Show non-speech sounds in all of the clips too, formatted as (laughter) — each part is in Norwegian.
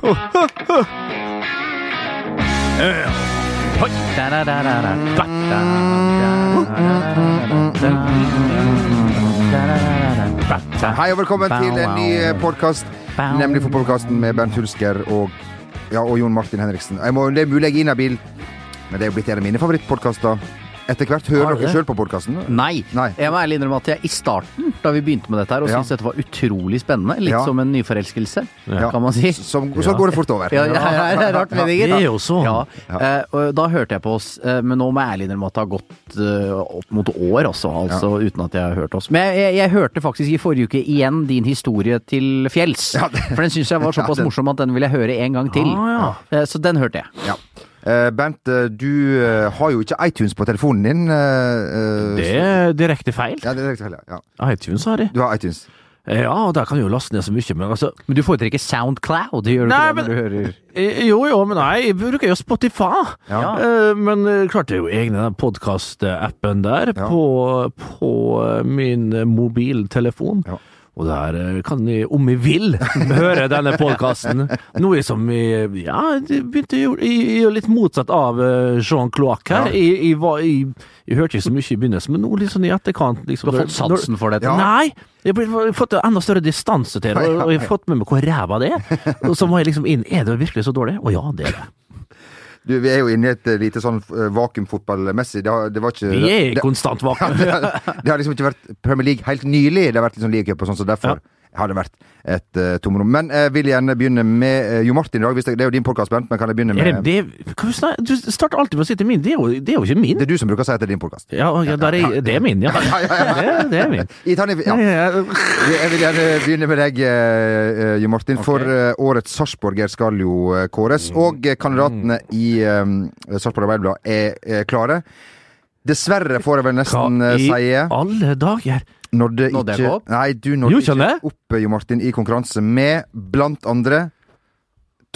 Hei og velkommen til en ny podkast, nemlig fotballkasten med Bernt Hulsker og, ja, og Jon Martin Henriksen. Må, det er mulig jeg er inhabil, men det er jo blitt en av mine favorittpodkaster. Etter hvert hører dere sjøl på podkasten? Nei. Nei. Jeg må ærlig innrømme at jeg i starten, da vi begynte med dette her, og Ja. syntes dette var utrolig spennende, litt Ja. som en nyforelskelse, Ja. kan man si. Som, så går det fort over. Ja, ja, ja, det er rart meninger. Det er jo sånn. Ja. Eh, da hørte jeg på oss, eh, men nå må jeg ærlig innrømme at det har gått eh, opp mot år også, altså uten at jeg har hørt oss. Men jeg, jeg, jeg hørte faktisk i forrige uke igjen din historie til fjells, Ja, det- for den syns jeg var (laughs) såpass morsom at den vil jeg høre en gang til. Ah, ja. Så den hørte jeg. Ja. Eh, Bernt, eh, du eh, har jo ikke iTunes på telefonen din. Det er direkte feil. Ja, det er riktig. Ja. ja. iTunes har jeg. Du har iTunes. Ja, og der kan du jo laste ned så mye, men altså Men du foretrekker Soundcloud, gjør du Nei, ikke det når du hører Jo, jo, men nei, jeg bruker jo Spotify. Ja. Eh, Men klart det er jo egne podkast-appen der Ja. på, på min mobiltelefon. Ja. Og der eh, kan de, om vi vil, høre denne podkasten. Noe som vi ja, begynte å gjøre litt motsatt av eh, Jean Cloac her. Ja. Jeg, jeg, var, jeg, jeg hørte ikke så mye i begynnelsen, men nå litt sånn i etterkant liksom, Du har fått sansen for dette? Ja. Nei! Jeg har fått enda større distanse til det, og jeg har (laughs) fått med meg hvor ræva det er. Og så må jeg liksom inn Er det virkelig så dårlig? Å ja, det er det. Du, vi er jo inne i et eh, lite sånn eh, vakuumfotballmessig. Det, det var ikke Vi er i det, konstant vakuum. (laughs) det, har liksom ikke vært Premier League helt nylig. Det har vært liksom cup og sånn, så derfor har det vært et uh, tomrom. Men jeg vil gjerne begynne med uh, Jo Martin i dag. Det, er jo din podkast, Bernt, men kan jeg begynne Er med det, det, du starter alltid med å si til min. Det er jo, det er jo ikke min. Det er du som bruker å si at det er din podkast. Ja, ja er, det er min, ja. Det, er min. Ja. Jeg vil gjerne begynne med deg, eh, eh, Jo Martin. For uh, årets Sarpsborger skal jo eh, kåres. Og eh, kandidatene i uh, Sarpsborg Arbeiderblad er eh, klare. Dessverre, får jeg vel nesten Hva eh, i alle dager? Nådde Nådde jeg ikke ikke opp? Nei, du nådde Jo, ikke ikke han opp, Jo Martin, i konkurranse med blant andre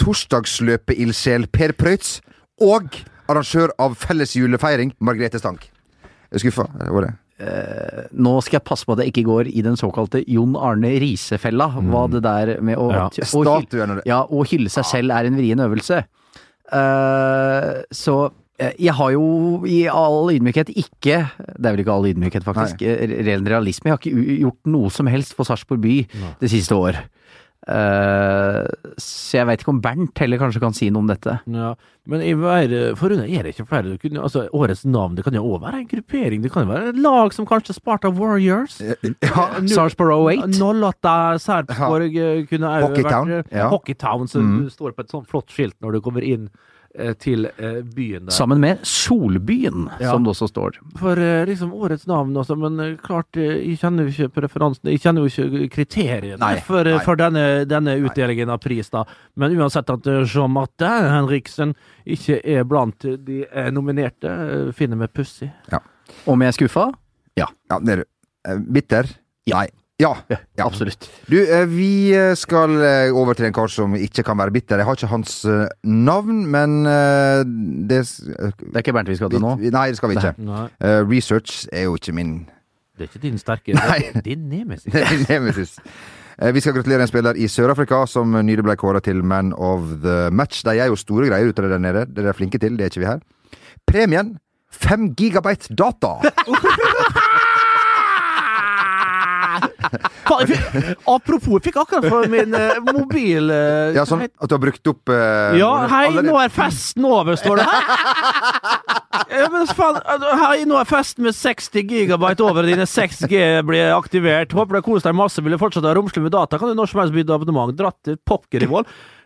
torsdagsløpeildsjel Per Preutz og arrangør av felles julefeiring Margrethe Stank. Er skuffa? eller Var det? Nå skal jeg passe på at jeg ikke går i den såkalte Jon Arne Riise-fella. Hva det der med å, Ja. å, hylle, Statuen og det. ja, å hylle seg selv er en vrien øvelse. Eh, så eh, jeg har jo i all ydmykhet ikke Det er vel ikke all ydmykhet, faktisk. eh, Ren realisme. Jeg har ikke gjort noe som helst for Sarpsborg by det siste år. Uh, så jeg veit ikke om Bernt heller kanskje kan si noe om dette. Ja, men forrunde er det ikke flere. Kunne, altså, årets navn det kan jo òg være en gruppering. Det kan jo være et lag som kanskje Sparta Warriors. Ja, Sarpsborg 08. 08 Sarpsborg eh, kunne òg vært eh, ja. Hockeytown, som Mm. står på et sånt flott skilt når du kommer inn eh, til eh, byen der. Sammen med Solbyen, Ja. som det også står. For eh, liksom årets navn, også, men eh, klart, eh, jeg kjenner jo ikke preferansene, jeg kjenner jo ikke kriteriene Nei, for, eh, nei. for denne, denne utdelingen av pris, da. Men uansett at eh, Jean-Martin Henriksen ikke er blant de eh, nominerte, eh, finner vi pussig. Om jeg er skuffa? Ja, det er. Eh, Bitter? Ja. Nei. Ja. Ja, Ja. absolutt. Du, eh, vi eh, skal eh, over til en kar som ikke kan være bitter. Jeg har ikke hans navn, men det Det er ikke Bernt vi skal vi, til nå. Nei, det skal vi ikke. Nei, Eh, research er jo ikke min det er ikke din sterke, (laughs) Nei. det er din nemesis. nemesis. Vi skal gratulere en spiller i Sør-Afrika som nylig ble kåra til Man of the Match. De er jo store greier ute der nede. Det er de flinke til, det er ikke vi her. Premien fem gigabyte data! (laughs) Faen, jeg fikk- Apropos, jeg fikk akkurat fra min eh, mobil eh, Ja, sånn at du har brukt opp eh, Ja, hei, allerede- nå er festen over, står det her. (laughs) Ja, men faen, hei, nå er festen med 60 gigabyte over, og dine 6G blir aktivert. Håper du har kost deg masse. Vil du fortsatt ha romslig med data, kan du når som helst bytte abonnement. Dratt til vold.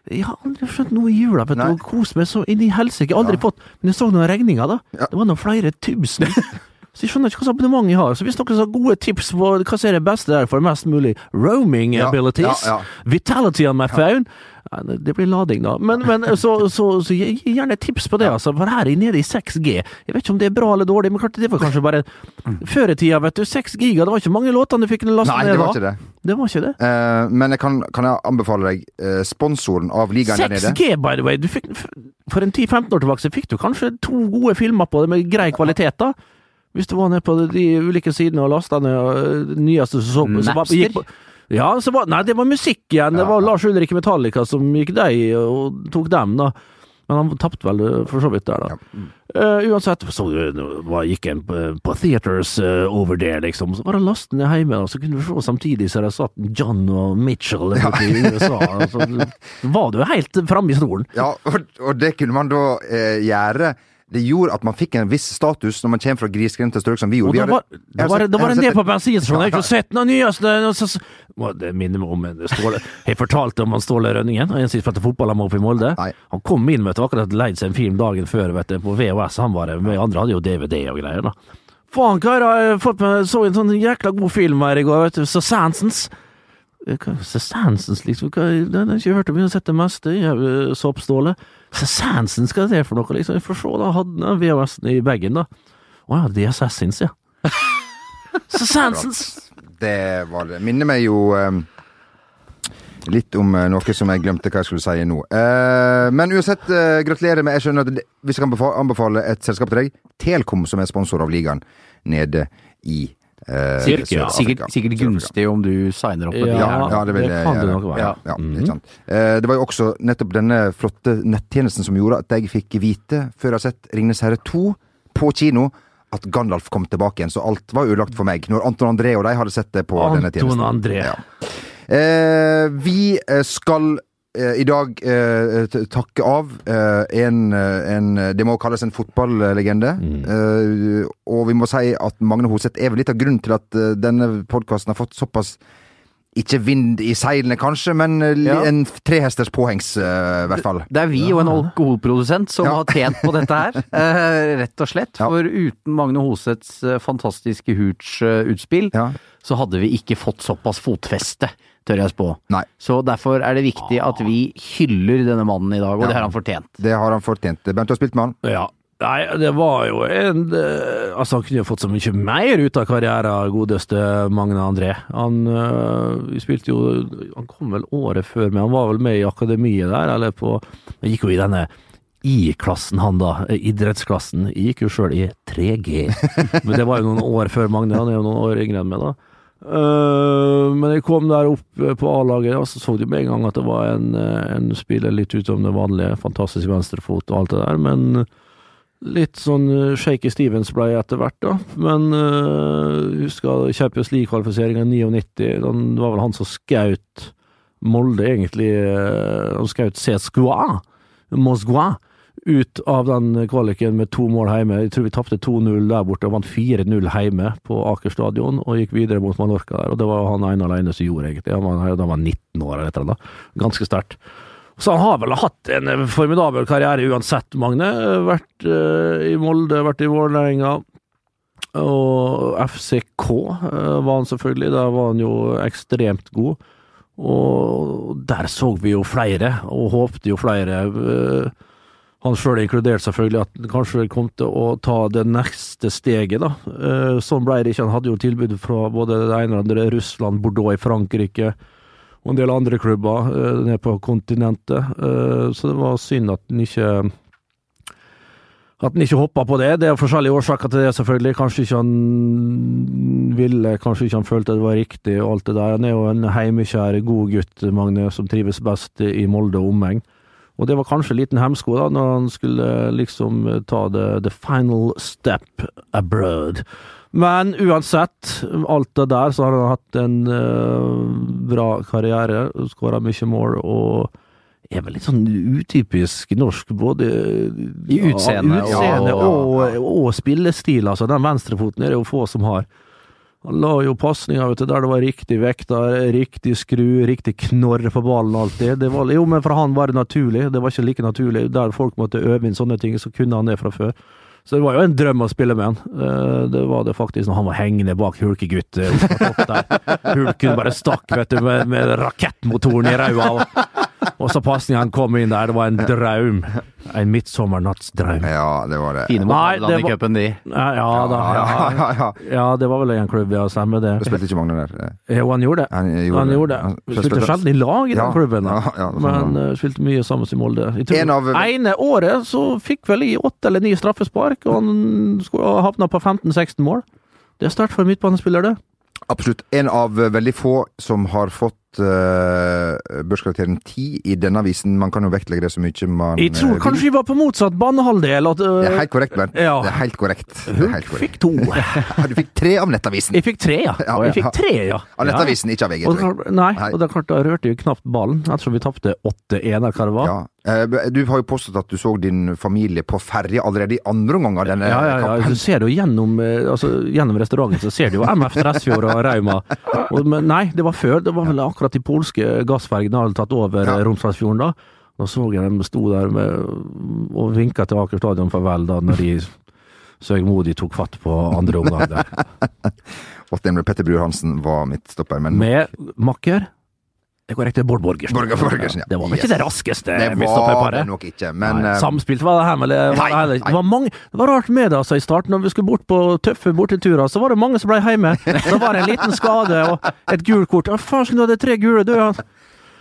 Jeg har aldri skjønt noe i jula, vet du, Nei. og kost meg så inn i helsike. Aldri fått Men jeg så noen regninger, da. Det var noen flere tusen. (laughs) Så jeg skjønner ikke hva slags abonnement jeg har. Så hvis noen har gode tips på hva som er det beste der for mest mulig roaming Ja, abilities, ja, ja. vitality on my phone Det blir lading, da. Men, men så, så, så gi gjerne et tips på det, altså. For her er jeg nede i 6G. Jeg vet ikke om det er bra eller dårlig, men klart det var kanskje bare Før i tida, vet du. 6 giga, det var ikke mange låtene du fikk laste Nei, ned det var da. ikke det. Det var ikke det. Uh, men jeg kan, kan jeg anbefale deg uh, sponsoren av ligaen der nede? 6G, by the way. Du fikk, for en 10-15 år tilbake så fikk du kanskje to gode filmer på det med grei kvalitet, da. Hvis du var nede på de ulike sidene og lasta ned og nyeste som så, som var- gikk på Ja, så var, nei, det var musikk igjen. Det var. Lars Ulrik Metallica som gikk deg og tok dem, da. Men han tapte vel eh, for så vidt der, da. Eh, uansett, så du, gikk en på, på Theaters uh, over der liksom. Så var det lastet ned hjemme, og så kunne du se samtidig så det satt John og Mitchell ja. i USA. Så (laughs) var du helt framme i stolen. Ja, og, og det kunne man da eh, gjøre. Det gjorde at man fikk en viss status når man kommer fra grisgrendte strøk som vi gjorde. Vi da var, har var, det- var en del på bensinstasjonen. Jeg har ikke sett noe nyeste og Det minner meg om Ståle Jeg fortalte om han Ståle Rønningen, en som spilte fotball var oppe i Molde. Nei. Han kom inn vet du, akkurat leid seg en film dagen før vet du, på VHS. Han var med andre hadde jo DVD og greier. da Faen, karer, jeg med, så en sånn jækla god film her i går, vet du. Så Sansons. Eh, Sansons, liksom? Hva, den har jeg ikke hørt om. Jeg har sett det meste. soppstålet. har soppståle. Sansons, hva er det for noe, liksom? vi får se, da. Hadde den VHS-en i bagen, da. Å ja, det er Assassins, ja. (laughs) Så Sansons. Det var det. Minner meg jo um litt om eh, noe som jeg glemte hva jeg skulle si nå. Eh, men uansett, eh, gratulerer med Jeg skjønner at det, jeg kan anbefa- anbefale et selskap til deg. Telkom, som er sponsor av ligaen nede i eh, Sikkert, ja. Sikkert, sikkert gunstig om du signer opp på Ja, her. Ja, det vil det kan det nok være. Ja, ja, mm ikke sant. Eh, Det var jo også nettopp denne flotte nettjenesten som gjorde at jeg fikk vite, før jeg har sett Ringnes herre 2 på kino, at Gandalf kom tilbake igjen. Så alt var ødelagt for meg når Anton André og de hadde sett det på denne Anton tjenesten. André. Ja. Eh, vi eh, skal i dag eh, takke av eh, en, eh, en Det må kalles en fotballegende. Mm. Eh, og vi må si at Magne Hoseth er vel litt av grunnen til at eh, denne podkasten har fått såpass ikke vind i seilene, kanskje, men eh, Ja. en trehesters påhengs, eh, i hvert fall. Det er vi og en alkoholprodusent som Ja. har tjent på dette her, uh, (laughs) rett og slett. Ja. For uten Magne Hoseths fantastiske Hooch-utspill, Ja. så hadde vi ikke fått såpass fotfeste, tør jeg spå. Nei. Så derfor er det viktig at vi hyller denne mannen i dag, og Ja. det har han fortjent. Det har han fortjent. Bent, du har spilt med han? Ja. Nei, det var jo en eh, Altså, han kunne jo fått så mye mer ut av karrieren, godeste Magne André. Han øh, spilte jo Han kom vel året før, men han var vel med i akademiet der, eller på Han gikk jo i denne I-klassen, han da. eh, Idrettsklassen. Jeg gikk jo sjøl i 3G. (laughs) Men det var jo noen år før Magne. Han er jo noen år yngre enn meg, da. Uh, men jeg kom der opp på A-laget, og så så de med en gang at det var en, en spiller litt utom det vanlige. Fantastisk venstrefot og alt det der, men litt sånn eh, shaky Stevens ble etter hvert, da. Men uh, husker Champions League-kvalifiseringa i 99. Den, det var vel han som skjøt Molde, egentlig. eh, Han skjøt CSKA, Moskva, ut av den kvaliken med to mål hjemme. Jeg tror vi tapte 2-0 der borte og vant 4-0 hjemme på Aker stadion, og gikk videre mot Mallorca der. Og det var han ene alene som gjorde, egentlig. Han var, da var han 19 år eller et eller. Ganske sterkt. Så han har vel hatt en formidabel karriere uansett, Magne. Vært eh, i Molde, vært i Vålerenga. Og FCK eh, var han selvfølgelig, der var han jo ekstremt god. Og der så vi jo flere, og håpte jo flere. eh, Han sjøl inkludert, selvfølgelig, at han kanskje kom til å ta det neste steget, da. Sånn ble det ikke. Han hadde jo tilbud fra både det ene og det andre, Russland, Bordeaux i Frankrike og en del andre klubber eh, nede på kontinentet. Eh, så det var synd at han ikke at han ikke hoppa på det. Det er forskjellige årsaker til det, selvfølgelig. Kanskje ikke han ville, kanskje ikke han følte det var riktig og alt det der. Han er jo en heimekjær, god gutt, Magne, som trives best i Molde og omegn. Og det var kanskje en liten hemsko da, når han skulle liksom ta det the final step abroad. Men uansett, alt det der, så har han hatt en uh, bra karriere. Skåra mye mål og er vel litt sånn utypisk norsk, både I utseende ja, og- utseende Ja, og, og, spillestil. Altså, den venstrefoten er det jo få som har. Han la jo pasninger der det var riktig vekta, riktig skru, riktig knorr på ballen alltid. Det var, jo, men for han var det naturlig. Det var ikke like naturlig. Der folk måtte øve inn sånne ting, så kunne han det fra før. Så det var jo en drøm å spille med han. Eh, Det var det faktisk når han var hengende bak Hulkegutt. Hulken bare stakk vet du, med, med rakettmotoren i ræva. (laughs) Og, så pasningen kom inn der. Det var en drøm. En midtsommernattsdrøm. Ja, det var det. Fine mot Nederland i cupen, de. Ja, ja da. ja, Ja, ja, ja. ja, det var vel en klubb, ja. Stemmer det. Du spilte ikke Magne der? eh, Jo, han gjorde det. Han gjorde Han det. gjorde det. Han Vi spilte sjelden i lag i den Ja, klubben, ja, ja, men uh, spilte mye sammen i Molde. Jeg tror En av- ene året så fikk vel i åtte eller ni straffespark, og han skulle ha havna på 15-16 mål. Det er sterkt for en midtbanespiller, det. Absolutt. En av veldig få som har fått uh, børskarakteren 10 i denne avisen. Man kan jo vektlegge det så mye man Jeg tror eh, kanskje vi var på motsatt banehalvdel. At, uh, Det er helt korrekt, Bernt. Ja. Det er helt korrekt. Korrekt. fikk to. (laughs) Du fikk tre av Nettavisen. Jeg fikk tre, ja. Ja, Jeg fikk tre, ja. Av Nettavisen, ikke av VG. Og, nei, og da, klart, da rørte vi knapt ballen, ettersom vi tapte 8-1, av hva Ja. Eh, Du har jo påstått at du så din familie på ferje allerede i andre omgang av denne Ja, ja, ja. kampen. Du ser det jo gjennom, eh, altså, gjennom restauranten, så ser du jo MF Dressfjord og Rauma. Og, men nei, det var før. Det var vel akkurat de polske gassfergene hadde tatt over Ja. ja. Romsdalsfjorden da. Da så jeg dem sto der med, og vinka til Aker stadion farvel da, når de søgmodig tok fatt på andre omgang der. (laughs) Åttende Petter Brur Hansen var midtstopper, men Med makker Det riktig, Bård Borgersen. Borger Borgersen, ja. Det var vel ikke det raskeste det var det nok ikke. Men Nei, eh, Samspilt var det her, men det var, Nei, det var mange Det var rart med det altså i starten, når vi skulle bort på tøffe borteturer, så var det mange som ble hjemme. Så var det en liten skade og et gult kort. Å, skulle du hadde tre gule, du.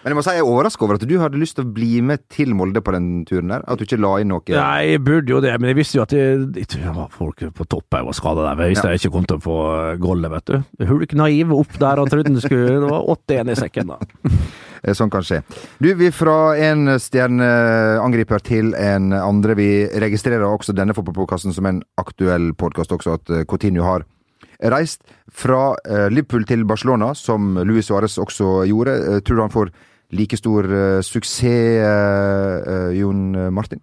Men jeg må si jeg er overraska over at du hadde lyst til å bli med til Molde på den turen der. At du ikke la inn noe Nei, jeg burde jo det, men jeg visste jo at det, jeg tror det var folk på topp her var skada der. Jeg visste Ja. jeg ikke kom til å få gollet, vet du. Hulk naiv opp der og trodde det skulle Det var 8-1 i sekken, da. (laughs) Eh, Sånn kan skje. Du, vi fra en stjerneangriper til en andre. Vi registrerer også denne fotballpodkasten som en aktuell podkast også, at eh, Coutinho har reist fra eh, Liverpool til Barcelona, som Luis Suárez også gjorde. Eh, Tror du han får like stor uh, suksess, eh, Jon Martin?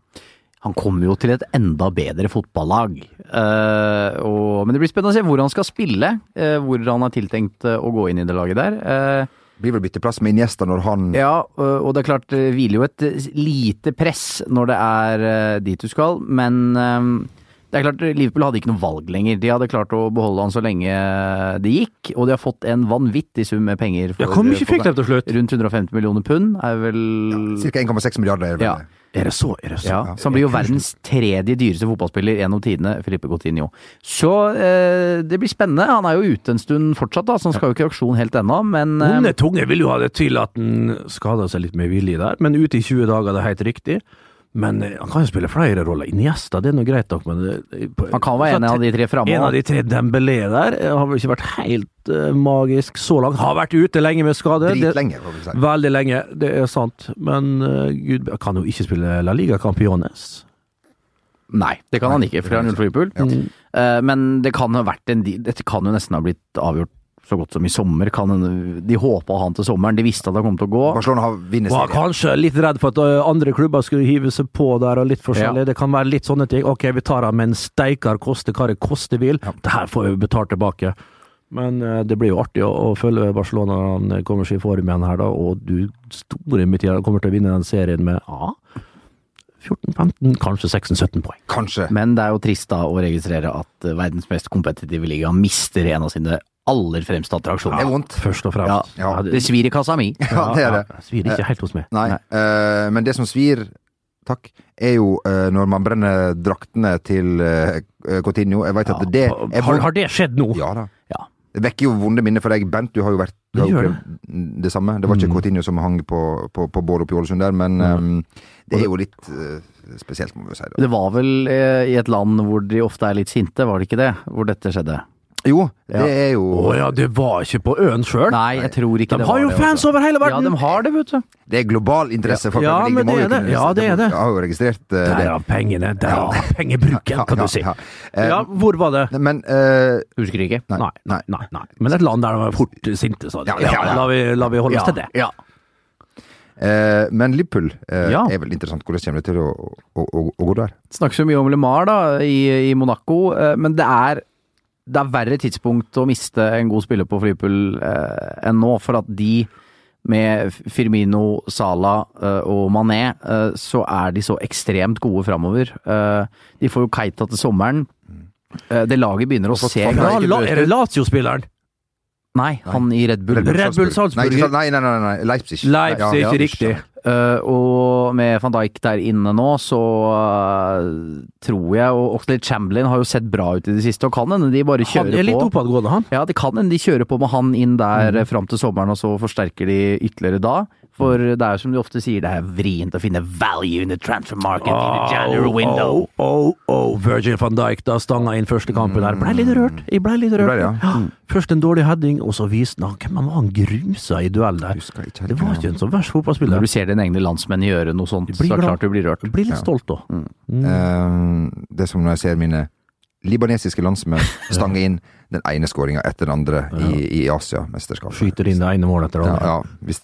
Han kommer jo til et enda bedre fotballag. Uh, og, men det blir spennende å se hvor han skal spille. Uh, hvor han har tiltenkt å gå inn i det laget der. Uh, Blir vel bytteplass med Iniesta når han ja, og det er klart det hviler jo et lite press når det er dit du skal, men det er klart Liverpool hadde ikke noe valg lenger. De hadde klart å beholde han så lenge det gikk, og de har fått en vanvittig sum med penger. Ja, Hvor mye fikk de til slutt? Rundt 150 millioner pund er vel Ca. 1,6 milliarder. er Ja. Er det så? Er det så? ja, så han blir jo verdens tredje dyreste fotballspiller gjennom tidene, Filippe Coutinho. Så eh, det blir spennende. Han er jo ute en stund fortsatt, da, så han skal jo ikke i aksjon helt ennå, men eh, Onde tunge vil jo ha det til at han skada seg litt med vilje der, men ute i 20 dager, det er helt riktig. Men eh, han kan jo spille flere roller. Iniesta, det er nå greit nok, men han kan være en av de tre framme. En av de tre Dembélé der eh, har vel ikke vært helt uh, magisk så langt. Har vært ute lenge med skade. Dritlenge, får vi si. Veldig lenge, det er sant. Men uh, gud, kan jo ikke spille La Liga Campiones. Nei, det kan han ikke, for det han gjort for Liverpool. Ja. Uh, men det kan ha vært en Dette kan jo nesten ha blitt avgjort så godt som i sommer. Kan de håpa han til sommeren, de visste at han kom til å gå. Barcelona har vunnet Var kanskje litt redd for at andre klubber skulle hive seg på der, og litt forskjellig. Det kan være litt sånne ting. Ok, vi tar han, men steikar koste hva det koste vil. Det her får vi betalt tilbake. Men det blir jo artig å, å følge Barcelona når han kommer seg i form igjen her, da. Og du store midt kommer til å vinne den serien med ja, 14-15, kanskje 16-17 poeng. Kanskje. Men det er jo trist da å registrere at verdens mest kompetitive liga mister en av sine aller fremste Det er vondt. Først og fremst. Ja, Det svir i kassa mi. (laughs) Ja, det er det. Ja, svir ikke helt hos meg. Nei. Nei. eh, men det som svir, takk, er jo uh, når man brenner draktene til uh, Coutinho. Jeg vet at det er Har, har det skjedd nå? Ja da. Ja. Det vekker jo vonde minner for deg, Bent. Du har jo vært du har Det opplevd det samme. Det var ikke Mm. Coutinho som hang på, på, på bål oppe i Ålesund der, men Mm. um, det er jo litt uh, spesielt, må vi si. Da. Det var vel i et land hvor de ofte er litt sinte, var det ikke det? Hvor dette skjedde? Jo, det Ja. er jo Å ja, det var ikke på øen sjøl? Nei, jeg tror ikke De det De har jo fans altså. over hele verden! Ja, de har det, vet du. Det er global interesse for Ja, Premier League, men det er det. Ja, det er det. Jeg har jo registrert det. Der det. er pengene, der er pengebruken, kan du si. Ja, Eh, Ja, hvor var det? Men uh, Husker ikke. Nei. Nei, nei, nei. nei. Men et land der de er fort sinte, sa de. Ja, ja, ja. La, vi, la vi holde oss Ja, til det. ja. Eh, men Liverpool eh, Ja. er vel interessant. Hvordan kommer det til å, å, å, å gå der? Snakker så mye om LeMar da, i, i Monaco, eh, men det er, det er verre tidspunkt å miste en god spiller på Liverpool eh, enn nå, for at de med Firmino, Salah eh, og Mané, eh, så er de så ekstremt gode framover. Eh, de får jo Keita til sommeren. Eh, det laget begynner å se bra er det. Lazio-spilleren? Nei, han i Red Bull. Red Bull Salzburg. Nei, nei, nei, nei, Leipzig. Leipzig, Ja, ja, riktig. Eh, og med van Dijk der inne nå, så eh, tror jeg Og Oxlade Chamberlain har jo sett bra ut i det siste, og kan hende de bare Han kjører er litt på. oppadgående, han. Ja, det kan hende de kjører på med han inn der mm. fram til sommeren, og så forsterker de ytterligere da. For det er jo som du ofte sier, det er vrient å finne value in the transfer market in the January window. Oh, oh, oh, Virgil van Dijk da stanga inn første kampen der. Blei litt rørt. Jeg blei litt rørt. ble ja. Først en dårlig heading, og så viste han hvem han var han grusa i duell der. Det var ikke en så verst fotballspiller. Når du ser dine egne landsmenn gjøre noe sånt, så er det klart du blir rørt. Blir litt stolt da. Eh, det er som når jeg ser mine libanesiske landsmenn stange inn den ene skåringa etter den andre i, i Asiamesterskapet. Skyter inn det ene målet etter det andre. ja, hvis,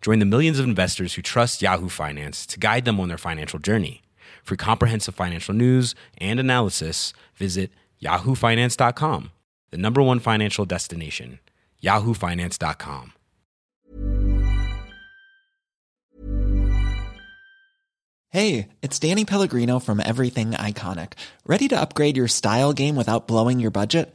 Join the millions of investors who trust Yahoo Finance to guide them on their financial journey. For comprehensive financial news and analysis, visit yahoofinance.com, the number one financial destination, yahoofinance.com. Hey, it's Danny Pellegrino from Everything Iconic. Ready to upgrade your style game without blowing your budget?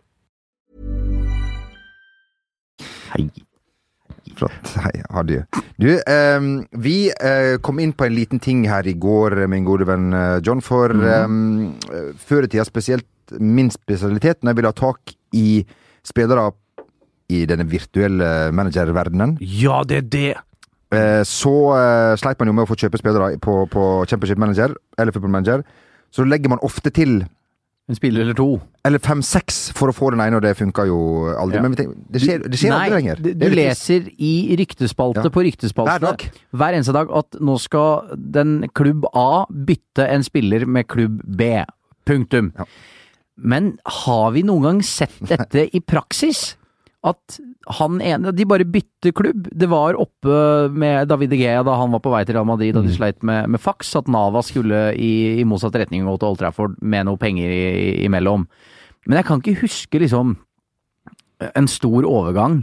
Hei. Flott. Hei, Hadje. Du, eh, vi eh, kom inn på en liten ting her i går, min gode venn eh, John. For mm. eh, før i tida, spesielt min spesialitet, når jeg ville ha tak i spillere i denne virtuelle managerverdenen, Ja, det er det! eh, så eh, sleit man jo med å få kjøpe spillere på, på Championship Manager eller Football Manager. Så legger man ofte til En spiller eller to. eller fem-seks for å få den ene, og det funka jo aldri. Ja. Men det skjer, det skjer aldri lenger. Du, er leser i ryktespalte Ja. på ryktespalte Hver dag. hver eneste dag at nå skal den klubb A bytte en spiller med klubb B. Punktum. Ja. Men har vi noen gang sett dette i praksis? At han ene De bare bytter klubb. Det var oppe med David Gea da han var på vei til Real Madrid og de sleit med, med faks, at Nava skulle i, i motsatt retning gå til Old Trafford med noe penger i, imellom. Men jeg kan ikke huske liksom en stor overgang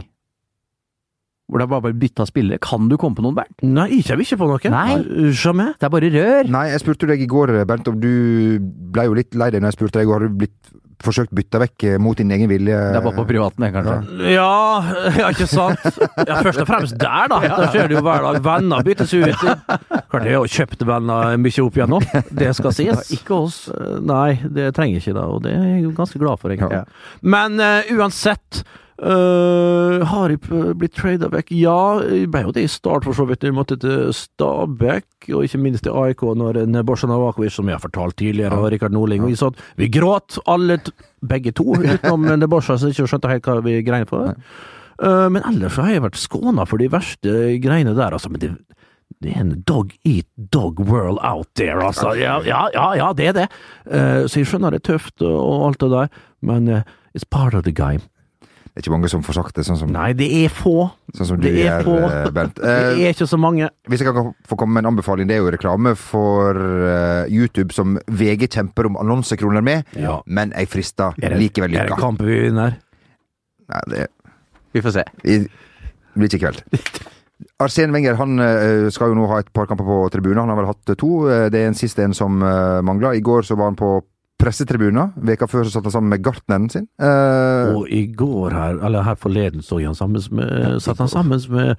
hvor det er bare bytta spillere. Kan du komme på noen, Bernt? Nei, jeg kommer ikke på noe. Nei. Jamais. Det er bare rør. Nei, jeg spurte deg i går, Bernt, om du ble jo litt lei deg når jeg spurte deg. Har du blitt forsøkt bytta vekk eh, mot din egen vilje? Det er bare på privaten, det, kanskje. Ja, ja, ikke sant? Ja, først og fremst der, da. Da skjer det jo hver dag. Venner byttes ut. Klart jeg har jo kjøpt venner mye opp igjennom, det skal sies. Ikke oss. Eh, Nei, det trenger jeg ikke, da, og det er jeg jo ganske glad for, egentlig. Ja. Men uh, uansett eh, Har jeg blitt trada vekk? Ja, jeg ble jo det i start, for så vidt. Jeg måtte til Stabæk, og ikke minst til AIK, når Nebosja Navakovic, som jeg har fortalt tidligere, og Rikard Norling vi sånn, Vi gråt, alle, begge to, (laughs) utenom Nebosja, som ikke skjønte helt hva vi greide på. Uh, men ellers har jeg vært skåna for de verste greiene der, altså. Men det, det er en dog eat dog world out there, altså. Ja, ja, ja, ja det er det. Uh, så jeg skjønner det er tøft og, alt det der, men eh, it's part of the game. Det er ikke mange som får sagt det, sånn som, Nei, det er få. sånn som du er gjør, Bent. (laughs) eh. Det Eh, er ikke så mange. hvis jeg kan få komme med en anbefaling, det er jo reklame for uh, YouTube som VG kjemper om annonsekroner med, Ja. men jeg frister Er det, likevel er det lykka. kamp vi vinner? Nei, det Vi får se. det blir ikke i kveld. (laughs) Arsen Wenger han eh, skal jo nå ha et par kamper på tribunen. Han har vel hatt to. Eh, Det er en siste en som mangler. I går så var han på pressetribuner. Veka før så satt han sammen med gartneren sin. Eh, Og i går her, eller her forleden, så han sammen med, satt han sammen med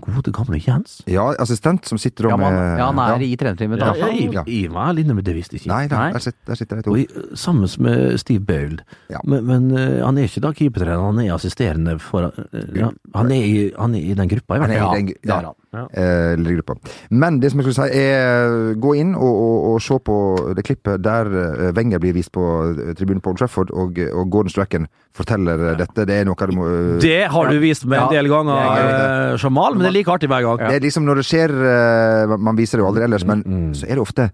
gode, gamle Jens. ja, assistent som sitter og Ja, med ja, han er i trenerteamet. Ja, Ja, jeg, ja. jeg var inne med det, visste ikke. Nei, Nei. Der, sitter, der sitter de to. I, sammen med Steve Bauld. Ja. Men, men uh, han er ikke da keepertrener, han er assisterende for uh, ja, han, er i, han er i den gruppa, i hvert er fall. Ja, det er ja, eh, lille gruppa. Men det som jeg skulle si, er gå inn og, og, og se på det klippet der eh, Wenger blir vist på eh, tribunen på Old Trafford, og, og Gordon Strachan forteller ja. dette. Det er noe du må Det har du vist meg en del ganger, Jamal, men det er like artig hver gang. Det er liksom når det skjer Man viser det jo aldri ellers, men Mm. så er det ofte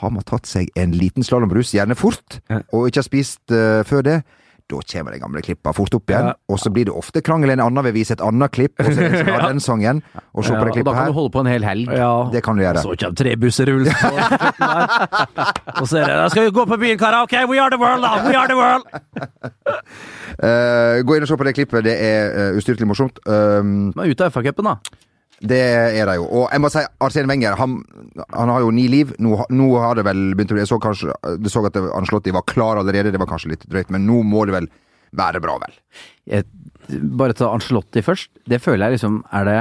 Har man tatt seg en liten slalåmbrus, gjerne fort, og ikke har spist uh, før det, da kommer de gamle klippa fort opp igjen. Ja. Og så blir det ofte krangel. En annen vil vise et annet klipp, og så er det (laughs) en den sangen. Og se Ja, på det klippet her. da kan du holde på en hel helg. Ja. Det kan du gjøre. Så kommer tre busser rullende på slutten der. Og så er det Da skal vi gå på byen, karer. OK, we are the world, da! We are the world! uh, (laughs) gå inn og se på det klippet. Det er uh, ustyrtelig morsomt. Um, Men ut av FA-cupen, da. Det er det jo. Og jeg må si, Arsene Wenger han, han har jo ni liv. Nå, nå har det vel begynt å bli Jeg så kanskje jeg så at Anslotti var klar allerede, det var kanskje litt drøyt, men nå må det vel være bra, vel? Jeg, bare ta Anslotti først. Det føler jeg liksom Er det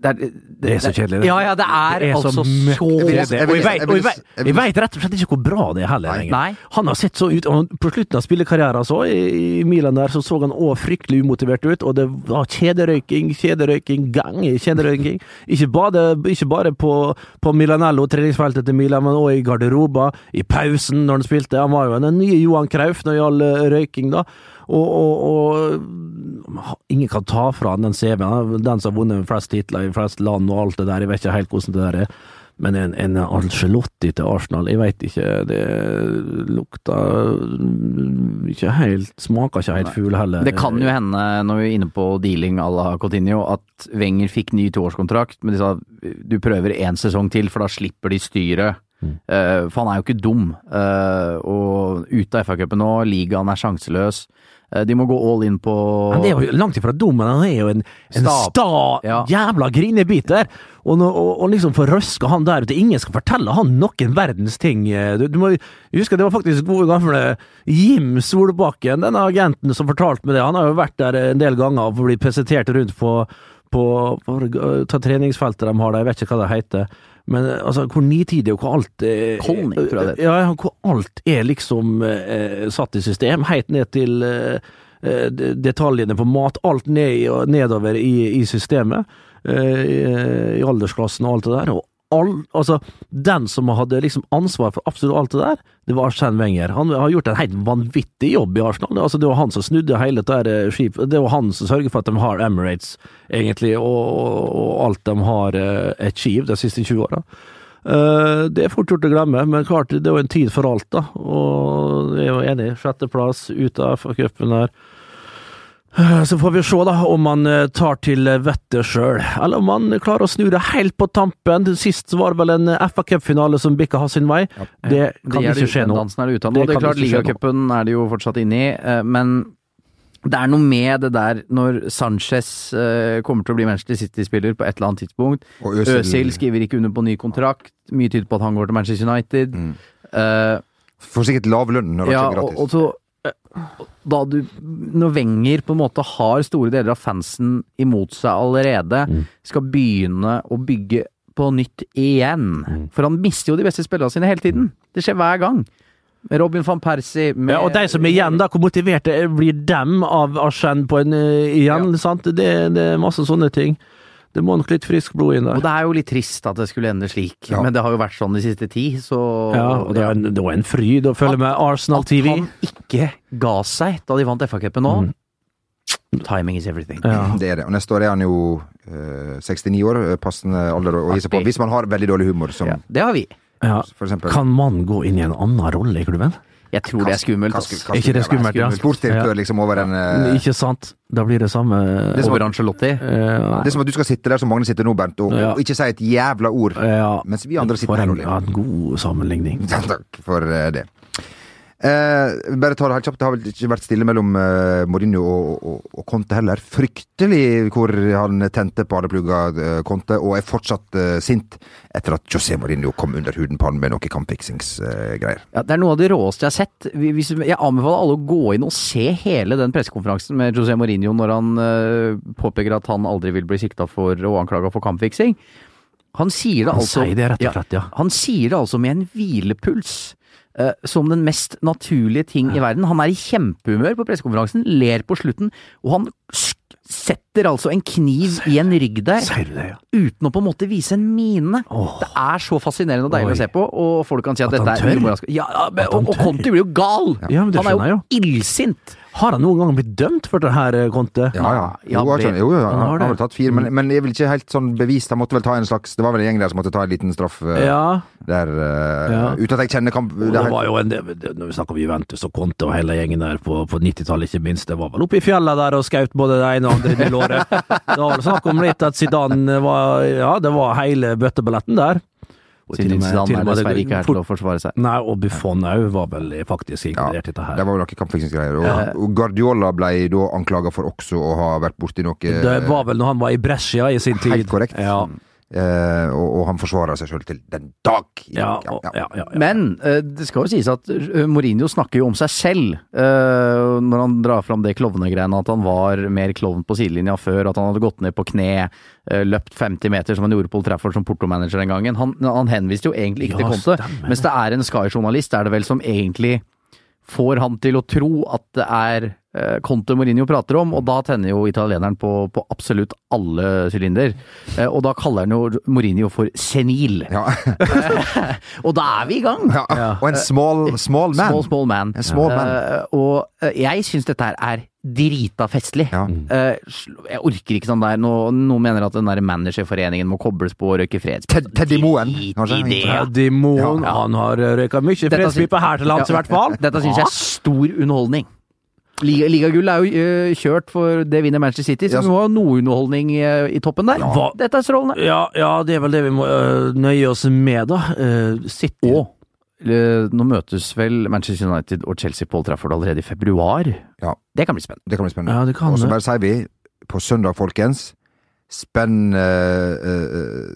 det er, det, Det er så kjedelig, det. Ja, ja, det er, Det er altså så jeg Og jeg vet- jeg jeg jeg jeg vet rett og slett ikke hvor bra det er heller. lenger. Nei. Han har sett så ut og På slutten av spillekarrieren så, i i Milan der, så så han òg fryktelig umotivert ut, og det var kjederøyking, kjederøyking, gang i kjederøyking. Ikke bare, ikke bare på, på Milanello, treningsfeltet til Milan, men òg i garderober, i pausen når han spilte. Han var jo den nye Johan Krauf når det gjaldt eh, røyking, da. Og, og, og ingen kan ta fra den CV-en. Den som har vunnet flest titler i flest land og alt det der. Jeg vet ikke helt hvordan det der er. Men en, en Angelotti til Arsenal, jeg veit ikke. Det lukta ikke helt Smaker ikke helt fugl heller. Det kan jo hende, når vi er inne på dealing à la Coutinho, at Wenger fikk ny toårskontrakt, men de sa du prøver én sesong til, for da slipper de styret. Eh, for han er jo ikke dum. Uh, og ute av FA-cupen nå, ligaen er sjanseløs. Uh, de må gå all in på Han er jo langt ifra dum, men han er jo en, en sta Ja. jævla grinebiter. Og, og, og liksom få røska han der ute. Ingen skal fortelle han noen verdens ting. Du, du må huske det var faktisk gode gamle Jim Solbakken, denne agenten som fortalte meg det. Han har jo vært der en del ganger og blitt presentert rundt på på, på på treningsfeltet de har der, jeg vet ikke hva det heter. Men altså, hvor nitidig og hvor alt er Kolning, tror jeg det Ja, hvor alt er liksom eh, satt i system, helt ned til eh, eh, detaljene på mat. Alt ned nedover i, i systemet, eh, i, i aldersklassen og alt det der. Og all, altså, den som hadde liksom ansvar for absolutt alt det der, det var Arsène Wenger. Han har gjort en helt vanvittig jobb i Arsenal. Altså, det var han som snudde hele dette her skipet. Det var han som sørger for at de har Emirates, egentlig, og, og, alt de har uh, achieved de siste 20 åra. Uh, det er fort gjort å glemme, men klart, det er jo en tid for alt, da. Og jeg er jo enig. Sjetteplass ut av FA-cupen der. Eh, (sighs) Så får vi se da om han eh, tar til vettet sjøl, eller om han klarer å snu det helt på tampen. Sist var det vel en FA Cup-finale som bikka hans sin vei. Det kan det ikke skje nå. Dansen er det ute av Det nå. Det er klart, ligacupen er de jo fortsatt inne i, eh, men det er noe med det der når Sanchez eh, kommer til å bli Manchester City-spiller på et eller annet tidspunkt. Og Øzil- Øzil skriver ikke under på ny kontrakt. Mye tyder på at han går til Manchester United. Mm. Uh, Får sikkert lav lønn når det ja, er og, gratis. og så eh, da du, Når Wenger på en måte har store deler av fansen imot seg allerede, Mm. skal begynne å bygge på nytt igjen. Mm. For han mister jo de beste spillerne sine hele tiden. Det skjer hver gang. Robin van Persie med, Ja, og de som er igjen, da, hvor motiverte blir dem av Arsen på en igjen? igjen? sant? Det, det er masse sånne ting. Det må nok litt frisk blod inn der. Og det er jo litt trist at det skulle ende slik, Ja. men det har jo vært sånn de siste ti, så Ja, og det var en, det var en fryd å følge med Arsenal At TV. han ikke ga seg da de vant FA-cupen nå Timing is everything. Mm. Ja. Det er det. Og neste år er han jo eh, 69 år, eh, passende alder å gi seg på. Hvis man har veldig dårlig humor, som Ja, det har vi. Ja. Kan man gå inn i en annen rolle i klubben? Jeg tror det er skummelt. Hva hva, hva Ikke det er skummelt, ja. Sportsdirektør liksom over en uh... Ikke sant? Da blir det samme Det er Over Angelotti. Uh, Det er som at du skal sitte der som Magne sitter nå, Bernt, og, Ja. og ikke si et jævla ord. ja. Mens vi andre sitter For her og ler. ja, en god sammenligning. (laughs) Takk for eh, det. Eh, bare ta det helt kjapt. Det har vel ikke vært stille mellom eh, Mourinho og, og, og Conte heller. Fryktelig hvor han tente på alle plugger eh, Conte, og er fortsatt eh, sint etter at José Mourinho kom under huden på han med noe kampfiksingsgreier. Ja, det er noe av det råeste jeg har sett. Hvis, jeg anbefaler alle å gå inn og se hele den pressekonferansen med José Mourinho når han eh, påpeker at han aldri vil bli sikta for og anklaga for kampfiksing. Han sier det Han altså sier det rett og slett, ja. Han sier det altså med en hvilepuls. Eh, som den mest naturlige ting i verden. Han er i kjempehumør på pressekonferansen, ler på slutten, og han setter altså en kniv i en rygg der ja? uten å på en måte vise en mine. Det er så fascinerende og deilig Oi. å se på, og folk kan si at, At dette er tør. umoralsk. Ja, og, og. Conti blir jo gal! Ja, han er jo illsint! Har han noen gang blitt dømt for det her, eh, Conte? Ja, ja. Jo, jeg han, jo, jo, han, har vel tatt fire, men, men jeg vil ikke helt sånn bevist. Han måtte vel ta en slags Det var vel en gjeng der som måtte ta en liten straff eh, Ja. der uh, Ja. Uten at jeg kjenner kamp... Det er det var jo en del, det- Når vi snakker om Juventus og Conte og hele gjengen der på, på 90-tallet, ikke minst, det var vel oppe i fjella der og skaut både det ene og andre i låret. (laughs) Det var vel snakk om litt at Zidane var Ja, det var hele bøtteballetten der. Siden med- Zidane er dessverre ikke her til å forsvare seg. Nei, og Buffon òg var vel faktisk Ja, inkludert i dette her. det var vel noe kampfiksingsgreier. Og, og Guardiola ble da anklaga for også å ha vært borti noe Det var vel når han var i Brescia i sin tid. Helt korrekt. Ja, eh, og, og han forsvarer seg sjøl til den dag. i ja, ja, ja, ja. Men eh, det skal jo sies at eh, Mourinho snakker jo om seg selv eh, når han drar fram det klovnegreiene, at han var mer klovn på sidelinja før, at han hadde gått ned på kne, eh, løpt 50 meter som han gjorde på Old Trafford som portomanager den gangen. Han, han henviste jo egentlig ikke Ja, til Conte, mens det er en Sky-journalist er det vel som egentlig får han til å tro at det er Conte Mourinho prater om, og da tenner jo italieneren på, på absolutt alle sylinder. Eh, og da kaller han jo Mourinho for senil. Ja. (laughs) Og da er vi i gang! ja. Og en small, small man. Small, small man. Small man. Eh, og eh, jeg syns dette her er drita festlig. Ja. Eh, jeg orker ikke sånn der nå, Noen mener at den der managerforeningen må kobles på og røyke fredspipe. Teddy Moen. Teddy Moen, Ja. han har røyka mye fredspipe her til lands, i hvert fall. Dette syns jeg er stor underholdning. Liga- Ligagull er jo eh, kjørt for det vinner Manchester City, så du vi må ha noe underholdning eh, i toppen der. Ja. Dette er strålende. Ja, ja, det er vel det vi må uh, nøye oss med, da. Uh, City Og nå møtes vel Manchester United og Chelsea på Old Trafford allerede i februar. Ja. Det kan bli spennende. Det kan bli spennende. Ja, det kan og så bare sier vi på søndag, folkens Spenn uh,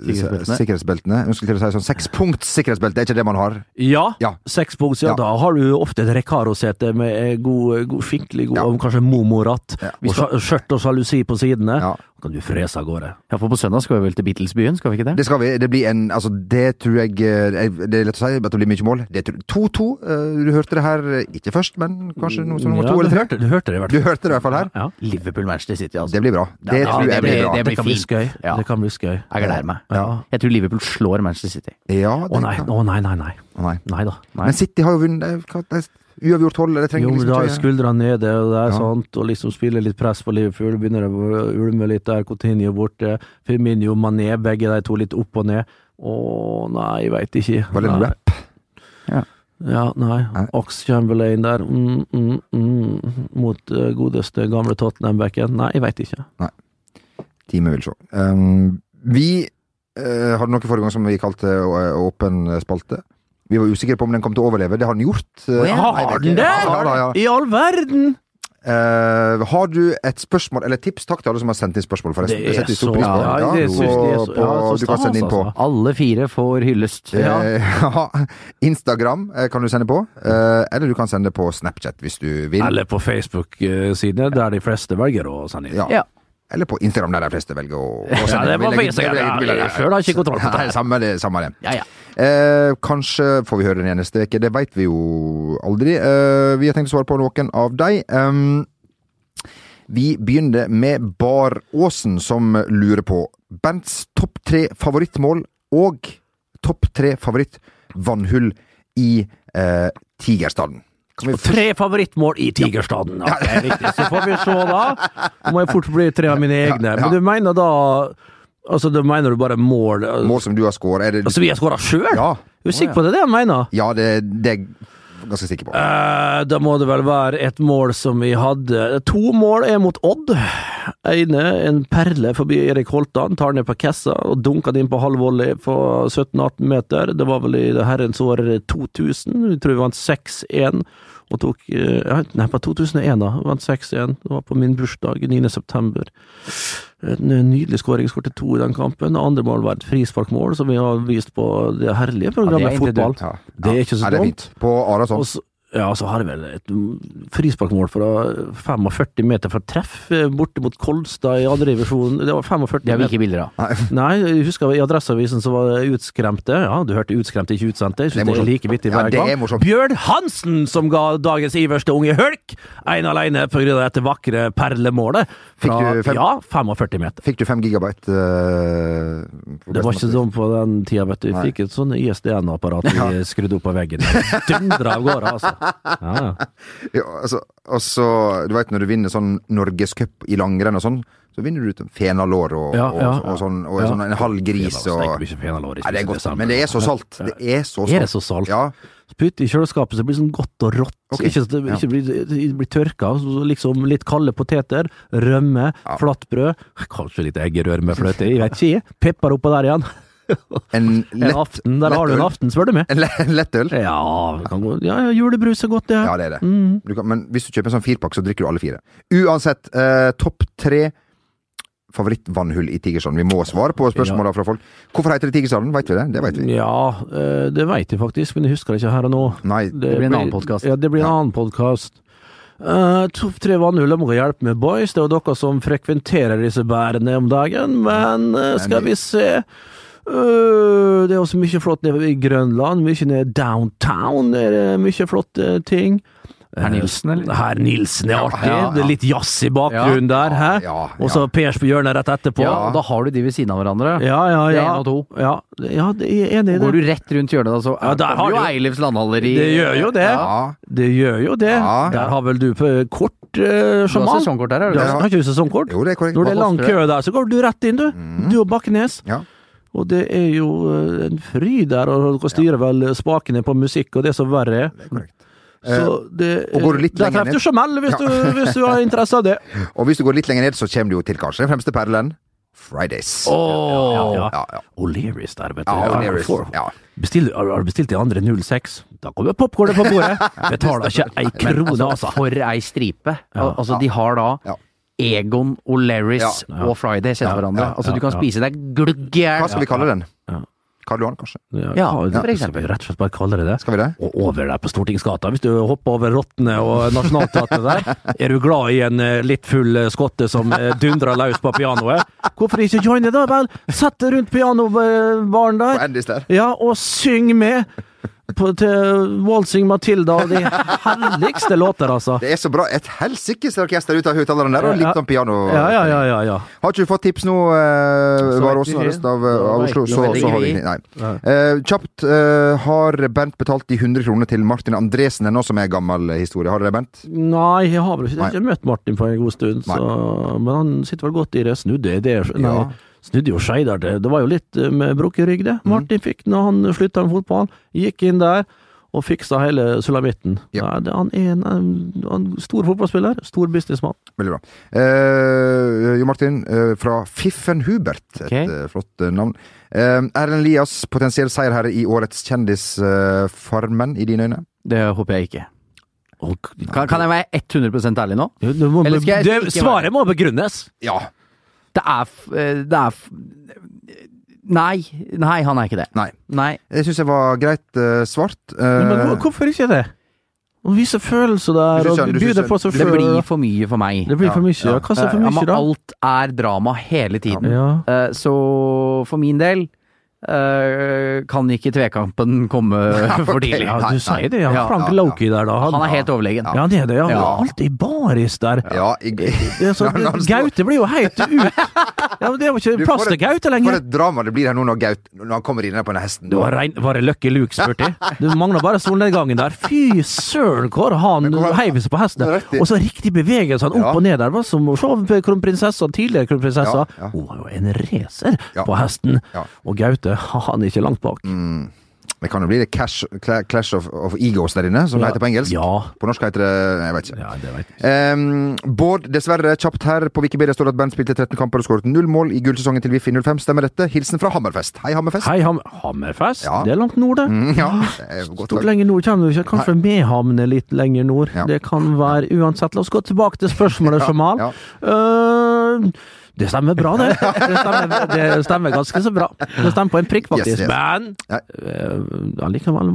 Sikkerhetsbeltene. sikkerhetsbeltene. Skulle til å si sånn sekspunkts sikkerhetsbelte, er ikke det man har? Ja, Ja. sekspunkts. ja. Ja. Da har du ofte et Recaro-sete med god, god, skikkelig god, Ja. kanskje momoratt. Ja. Skjørt og sjalusi på sidene. Kan du frese av gårde. Ja, for på søndag skal vi vel til Beatles-byen, skal vi ikke det? Det skal vi. Det blir en Altså, det tror jeg eh, Det er lett å si at det blir mye mål. Det 2-2. eh, Du hørte det her eh, ikke først, men kanskje noe som nummer to ja, eller tre? hørte, du hørte det i hvert fall. Du hørte det i hvert fall her. Ja. Liverpool-Manchester City, altså. Det blir bra. Det Ja, tror det jeg blir- blir bra. det Det kan bli skøy. Ja. Det kan bli skøy. Jeg gleder meg. Ja. Jeg tror Liverpool slår Manchester City. Ja, Å det nei, kan- å nei, nei, nei. Å, nei. Nei da. Nei. Men City har jo vunnet. Uavgjort hold, det trenger Jo, liksom da er ikke skuldrene nede, og det er Ja. sånt, og liksom spiller litt press på Liverpool. Begynner å ulme litt der, Coutinho borte. Firmino, Mané, begge de to litt opp og ned. Å nei, jeg veit ikke. Var det en rap? Ja, nei. Nei. Ox Chamberlain der, mm, mm, mm, mot uh, godeste gamle Tottenham-backen. Nei, jeg veit ikke. Nei. Time vil se. Um, vi uh, hadde noe forrige gang som vi kalte eh, åpen spalte. Vi var usikre på om den kom til å overleve. Det har den gjort. Oh, ja, Har den det?! Ja, ja. I all verden! Uh, har du et spørsmål eller tips? Takk til alle som har sendt inn spørsmål, forresten. Det er så- pris ja, det så- på, så du kan sende inn på stas, altså. Alle fire får hyllest. Ja. (laughs) eh, Instagram kan du sende på, Uh, eller du kan sende på Snapchat hvis du vil. Eller på Facebook-sidene, der de fleste velger å sende inn. Ja. Eller på Instagram, der de fleste velger å, å Ja, det var legger- ja, Før har ikke kontroll på det. Samme det. Samme det. Ja, ja. Eh, kanskje får vi høre den eneste neste uke, det veit vi jo aldri. Eh, vi har tenkt å svare på noen av de. Um, vi begynner med Baråsen, som lurer på Bents topp tre favorittmål og topp tre favorittvannhull i eh, Tigerstaden. Og Tre favorittmål i Tigerstaden. Ja, det er riktig. Så får vi se, da. Det må jeg fort bli tre av mine egne. Men du mener da Altså, da mener du bare mål Mål som du har skåret, det Altså, vi har skåra sjøl? Ja. Er du sikker på det? Det han mener? Ja, det, det ganske sikker på. Eh, da må det vel være et mål som vi hadde To mål er mot Odd. Ene en perle forbi Erik Holtan, tar ned på kassa og dunker den inn på halv volley på 17-18 meter. Det var vel i det herrens år 2000. Vi tror vi vant 6-1 og tok eh, Nei, på 2001, da. Vant 6-1. Det var på min bursdag 9. En nydelig skåring. Skåret to i den kampen. Det andre mål var et frisparkmål, som vi har vist på det herlige Ja, programmet det er Fotball. Ja. Det er ikke så det dumt. På Arason. Ja, så har jeg vel et frisparkmål fra 45 meter fra treff eh, borte mot Kolstad i andre divisjon. Det var 45 Det har vi meter. ikke bilder av. Nei, (laughs) jeg husker i Adresseavisen så var det utskremte. Ja, du hørte utskremte, ikke utsendte. Jeg Det er det er like vittig Ja, hver er gang. morsomt. Bjørn Hansen som ga dagens iverste unge hulk ene alene pga. av dette vakre perlemålet. Fra, Fikk du fem- Ja, 45 meter. Fikk du fem gigabyte? Uh, Det var ikke sånn på den tida, vet du. Vi fikk et sånn ISDN-apparat vi skrudde opp på veggen. Dundra av gårde, altså. Ja, (laughs) ja. Altså, og så, du vet når du vinner sånn norgescup i langrenn og sånn, så vinner du ut en fenalår og, Ja, ja. og, sånn, og Ja. sånn en halv gris og Fenalår, Nei, det er godt, men det er så salt. Det er så salt. Er det så salt? Ja. Putt i kjøleskapet så det blir sånn godt og rått. Okay. Ikke, så det ikke blir, det blir tørka. Så liksom litt kalde poteter, rømme, flatbrød. Kanskje litt eggerør med fløte, jeg vet ikke. Pepper oppå der igjen. (laughs) En En aften, der har du en aften, spør du meg. En le- en lettøl? Ja, det kan gå. ja, ja, julebrus er godt, det. Ja, det er det. Mm. Du kan, men hvis du kjøper en sånn firpakk, så drikker du alle fire. Uansett, eh, topp tre favorittvannhull i Tigersand. Vi må svare på spørsmåla fra folk. Hvorfor heter det Tigersand? Veit vi det? Det veit vi. Ja, eh, det veit jeg faktisk, men jeg husker det ikke her og nå. Nei. Det blir en annen podcast. Ja, det blir en annen podkast. Uh, Topp tre vannhull må hjelpe med, boys. Det er jo dere som frekventerer disse bærene om dagen, men uh, skal vi se Øh, Det er også mye flott nede i Grønland, mye nede downtown. Det er mye flotte ting. Herr Nilsen, eller? Herr Nilsen er artig. ja, ja. Det er litt jazz i bakgrunnen der, ja, ja. Og så Pers på hjørnet rett etterpå. Ja, da har du de ved siden av hverandre. ja, ja. ja. Det er ja. en og to. Ja, det- ja det er enig i det. går du rett rundt hjørnet, da, så Ja, der har kommer jo du- Eilifs landhalleri. Det gjør jo det. Ja. Det gjør jo det. Ja. Der har vel du på kort, uh, Du har sesongkort der, har Du du har, har ikke du sesongkort? Jo, det er korrekt. Når det er lang kø der, så går du rett inn, du. Du og Bakkenes. Ja. Og det er jo eh, en fryd der, og dere styrer vel spakene på musikk, og det er så verre. Det er. Så det, og går du litt der treffer du Jamal, hvis, ja. hvis du har interesse av det. (laughs) Og hvis du går litt lenger ned, så kommer du jo til kanskje den fremste perlen. Fridays. Åh, ja, ja. O'Learys der, vet du. Ja. Bestill, har har du bestilt de andre 06? Da kommer popkornet på bordet. (laughs) Betaler ikke ei krone, altså. For ei stripe. Ja. Altså, de har da Ja. Egon, O'Lerris Ja. og Friday kjenner Ja, hverandre. ja, Altså, du kan spise deg glugg i hjel. Hva skal vi kalle den? Ja. Karl Johan, kanskje? Ja, for skal eksempel. vi rett og slett bare kalle det det. Skal vi det? Og over der på Stortingsgata, hvis du hopper over Rottene og Nationaltheatret der, er du glad i en eh, litt full eh, skotte som eh, dundrer løs på pianoet? Hvorfor ikke joine, da vel? Sett deg rundt pianobaren der. ja, og syng med! På, til Waltzing Matilda og de herligste låter, altså. Det er så bra. Et helsikes orkester ut av høyttaleren der, og litt sånn piano. Ja, ja, ja, ja. ja. Har ikke du fått tips nå, eh, Var også resten av, av Oslo, så, så har vi Nei. Uh, kjapt. uh, har Bernt betalt de 100 kronene til Martin Andresen ennå, som er gammel historie? Har dere det, Bernt? Nei, jeg har vel ikke, jeg har ikke møtt Martin på en god stund, så, men han sitter vel godt i det. Snudde det nei, Ja. Snudde jo Skeidar det. Det var jo litt eh, med brukket rygg, det. Martin fikk når han slutta med fotball. Gikk inn der og fiksa hele sulamitten. Ja. Nei, det- Han er en, en, en stor fotballspiller, stor businessmann. Veldig bra. Eh, jo Martin, eh, fra Fiffen Hubert. Et okay. eh, flott navn. Eh, Erlend Lias, potensiell seierherre i årets Kjendisfarmen, i dine øyne? Det håper jeg ikke. Kan, kan jeg være 100 ærlig nå? Du, du må, Eller skal jeg ikke svaret må begrunnes! Ja. Det er eh, Det er Nei. Nei, han er ikke det. Nei. Nei. Jeg syns jeg var greit uh, svart. Uh, Men hvor- hvorfor ikke det? Å vise følelser der, og det på seg Det blir for mye for meg. Det blir for mye. ja. Hva er for ja, mye, men da? alt er drama hele tiden. Ja. Uh, Så for min del kan ikke tvekampen komme (laughs) for tidlig. Ja, du sier det, ja. Ja, Frank ja, ja. Loki der, da. Han er helt overlegen. Ja, det er det. Ja. Ja. Alltid baris der. Ja, i, Det så, (laughs) Gaute blir jo helt ut. (laughs) Ja, men Det er jo ikke Du, plass til Gaute lenger. For et drama det blir her nå når, Gaute, når han kommer inn på denne hesten. Du har rein, var det Lucky Luke, spurte jeg. Du mangler bare solnedgangen der. Fy søren, hvor han heiv seg på hesten. Og så riktig bevegelse, han opp Ja. og ned der. Var som å se på kronprinsessa, tidligere kronprinsessa. Ja, ja. Hun var jo en racer Ja. på hesten. Ja. Og Gaute, han er ikke langt bak. Mm. Det kan jo bli det Clash, clash of, of Egos der inne, som det heter på engelsk. Ja. På norsk heter det Jeg vet ikke. Ja, det vet jeg. Um, Bård, dessverre, kjapt her. På Wikipedia står det at Bernt spilte 13 kamper og skåret null mål i gullsesongen til Wiffi 05. Stemmer dette? Hilsen fra Hammerfest. Hei, Hammerfest. Hei, Ham Hammerfest. Ja. Det er langt nord, det. Mm, ja, det er Stort lenger nord kommer du ikke. Kanskje Mehamn er litt lenger nord. Ja. Det kan være uansett. La oss gå tilbake til spørsmålet, Jamal. (laughs) ja. Øh, det stemmer bra, det. Det stemmer, det stemmer ganske så bra. Det stemmer på en prikk, faktisk. Yes, yes. Men Ja. øh, allikevel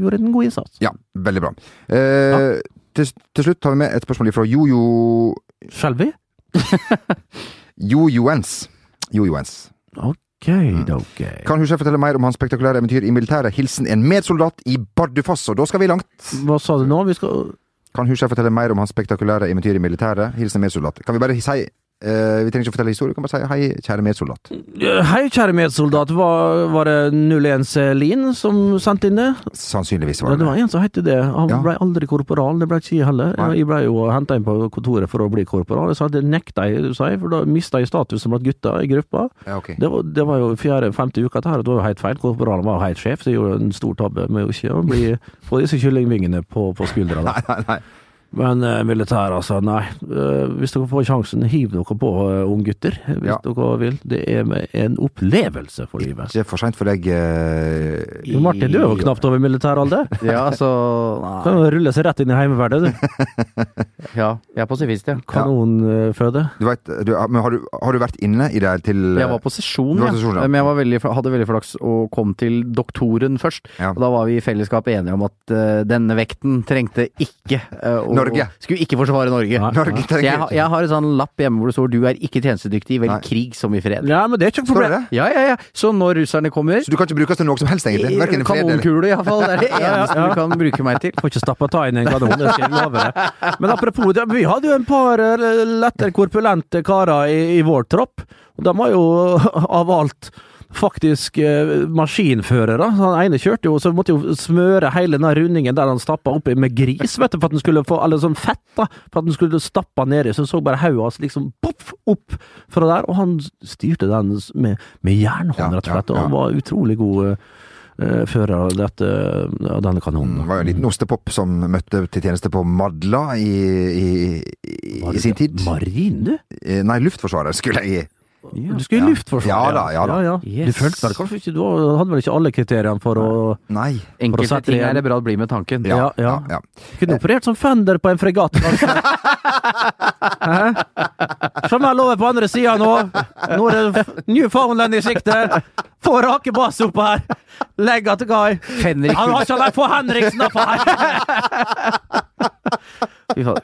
gjorde en god innsats. Ja, veldig bra. Eh, til, til slutt tar vi med et spørsmål fra Jojo Skjelvi? (laughs) Jojoens. Jojoens. Ok, ok. Kan hun fortelle mer om hans spektakulære eventyr i militæret? Hilsen en medsoldat i Bardufoss. Og da skal vi langt. Hva sa du nå? Vi skal Kan hun fortelle mer om hans spektakulære eventyr i militæret? Hilsen en medsoldat. Kan vi bare si Vi trenger ikke fortelle historie, vi kan bare si hei, kjære medsoldat. Hei, kjære medsoldat. Var, var det 01 Lin som sendte inn det? Sannsynligvis var det det var en som het det. Han Ja. ble aldri korporal, det ble ikke jeg heller. Nei. Jeg ble jo henta inn på kontoret for å bli korporal. Jeg sa det nekta jeg, sa jeg, for da mista jeg statusen blant gutta i gruppa. Ja, okay. Det var, det var jo fjerde-femte uka, her, og det var jo helt feil. Korporalen var jo helt sjef, så jeg gjorde en stor tabbe med å ikke å bli, få disse kyllingvingene på, på skuldra. (laughs) Nei, nei, nei. Men eh, militær, altså, nei. Eh, hvis dere får sjansen, hiv dere på, uh, unggutter. Hvis Ja. dere vil. Det er en opplevelse for livet. Ikke for seint for deg Uh, i... Martin, du er jo knapt over militæralder. (laughs) Ja, så Kan Nei. jo rulle seg rett inn i heimevernet, du. (laughs) Ja, jeg er pasifist, ja. Kanonføde. Du vet, du, men har du, har du vært inne i det til Jeg var på sesjon, var sesjon, ja. men jeg var veldig, hadde veldig flaks og kom til doktoren først. Ja. Og da var vi i fellesskap enige om at uh, denne vekten trengte ikke uh, å, Norge. Skulle ikke forsvare Norge. Nei. Norge Så jeg, jeg har en sånn lapp hjemme hvor det står 'du er ikke tjenestedyktig, vel Nei. krig som i fred'. Ja, men det er ikke noe problem. det? Ja, ja, ja. Så når russerne kommer Så du kan ikke brukes til noe som helst, egentlig? Verken i fred eller Kanonkule, iallfall. Det er det eneste (laughs) ja, ja. du kan bruke meg til. Får ikke stappa ta inn en kanon, det skal jeg love deg. Men apropos det, vi hadde jo en par eh, lettere korpulente karer i, i vår tropp. Og de har jo (laughs) av alt faktisk eh, maskinførere. Han ene kjørte jo, så måtte jo smøre hele den rundingen der han stappa oppi med gris, vet du, for at den skulle få Eller sånn fett, da, for at den skulle stappa nedi. Så så bare hodet hans liksom poff opp fra der, og han styrte den med, med jernhånd, rett og slett. Og han var utrolig god eh, fører av dette, denne kanonen. Det var jo en liten ostepop som møtte til tjeneste på Madla i, i, i, i sin tid. Du? Eh, Nei, Luftforsvaret skulle jeg i. Du skulle i Ja. Luftforsvaret? Ja da, ja da. Du Yes. følte vel kanskje ikke Du hadde vel ikke alle kriteriene for å Nei. Enkelte sette ting er det bra å bli med tanken. Ja, ja. ja, ja. Kunne operert som fender på en fregatt? (laughs) Som jeg lover på andre sida nå. Nå er det Newfoundland i sikte. Få rake bass opp her. Legg til kai. Han har ikke vært på Henriksen oppå her. (laughs)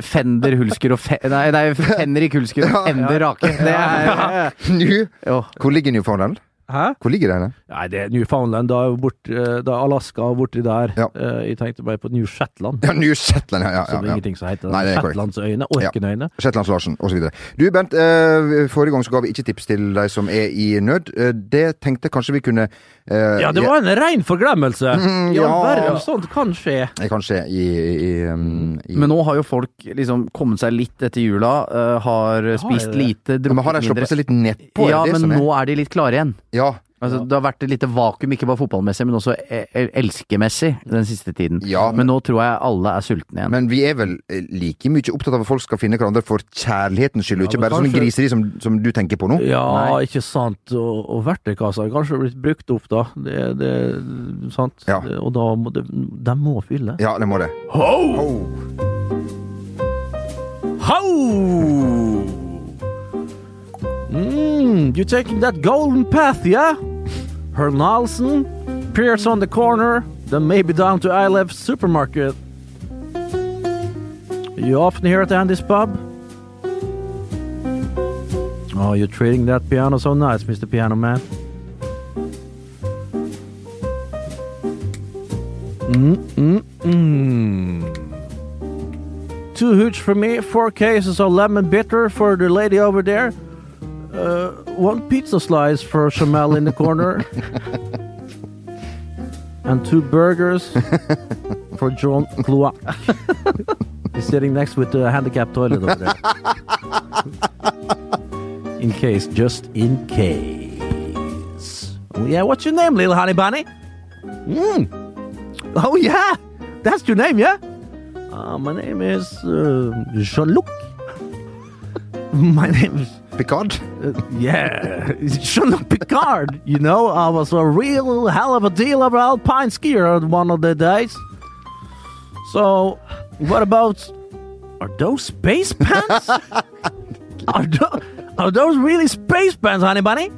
Fender Hulsker og fe, Nei, nei, Fenrik Hulsker og Fender Rake. Det er (laughs) Nå, hvor ligger Newfoundland? Hæ? Hvor ligger det Her? Nei, det er Newfoundland. Da er bort, eh, da er Alaska borti der. Ja. Eh, Jeg tenkte bare på New Shetland. Ja, New Shetland, ja. ja, Som ja, ja. ingenting som heter Nei, det er. Shetlandsøyene. Orkenøyene. Shetlands-Larsen osv. Du Bernt, eh, forrige gang så ga vi ikke tips til de som er i nød. Det tenkte kanskje vi kunne uh, Ja, det var en rein forglemmelse. Mm, ja, verre, sånt kan skje. ja, Kanskje i, i, um, i Men nå har jo folk liksom kommet seg litt etter jula, har spist det. lite, Ja, Men har de drukket sluppet seg litt nedpå? Ja, er det det men som er? nå er de litt klare igjen. Ja. Altså, Det har vært et lite vakuum, ikke bare fotballmessig, men også e- elskemessig den siste tiden. Ja, men nå tror jeg alle er sultne igjen. Men vi er vel eh, like mye opptatt av at folk skal finne hverandre for kjærlighetens skyld, og Ja, ikke bare bare sånn griseri som, som du tenker på nå? Ja, Nei. ikke sant. Og, og verktøykassa er kanskje blitt brukt opp, da. Det, det sant. Ja. Det, og da må det, de må fylle. Ja, det må det. Ho! Ho! Ho! Mm, you taking that golden path, yeah? Hernalsen, Pierce on the corner, then maybe down to Ilev supermarket. You often here at Andy's pub? Oh, you're treating that piano so nice, Mr. Piano Man. Mm, mm, mm. Two hooch for me, four cases of lemon bitter for the lady over there. Uh, one pizza slice for Shamel in the corner. (laughs) and two burgers for John Cloak. (laughs) He's sitting next with the handicapped toilet over there. (laughs) in case, just in case. Oh, yeah, what's your name, little honey bunny? Oh yeah, that's your name, yeah? Uh, my name is uh, Jean-Luc. my name is Picard? uh, yeah, (laughs) Jean-Luc Picard. You know, I was a real hell of a deal of an alpine skier one of the days. So, what about are those space pants? (laughs) are, those, are those really space pants, honey bunny?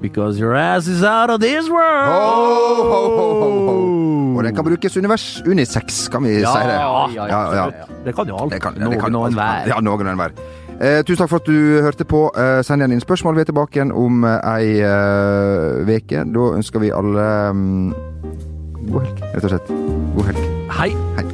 Because your ass is out of this world. Oh, ho, ho. Og den kan brukes univers unisex, kan vi si det. ja, ja, ja. Det kan jo alt. Det kan, Noen det kan, og enhver. Ja, noen og enhver. Eh, tusen takk for at du hørte på. Eh, send igjen inn spørsmål. Vi er tilbake igjen om eh, ei eh, veke. Da ønsker vi alle um, god helg, rett og slett. God helg. Hei. Hei.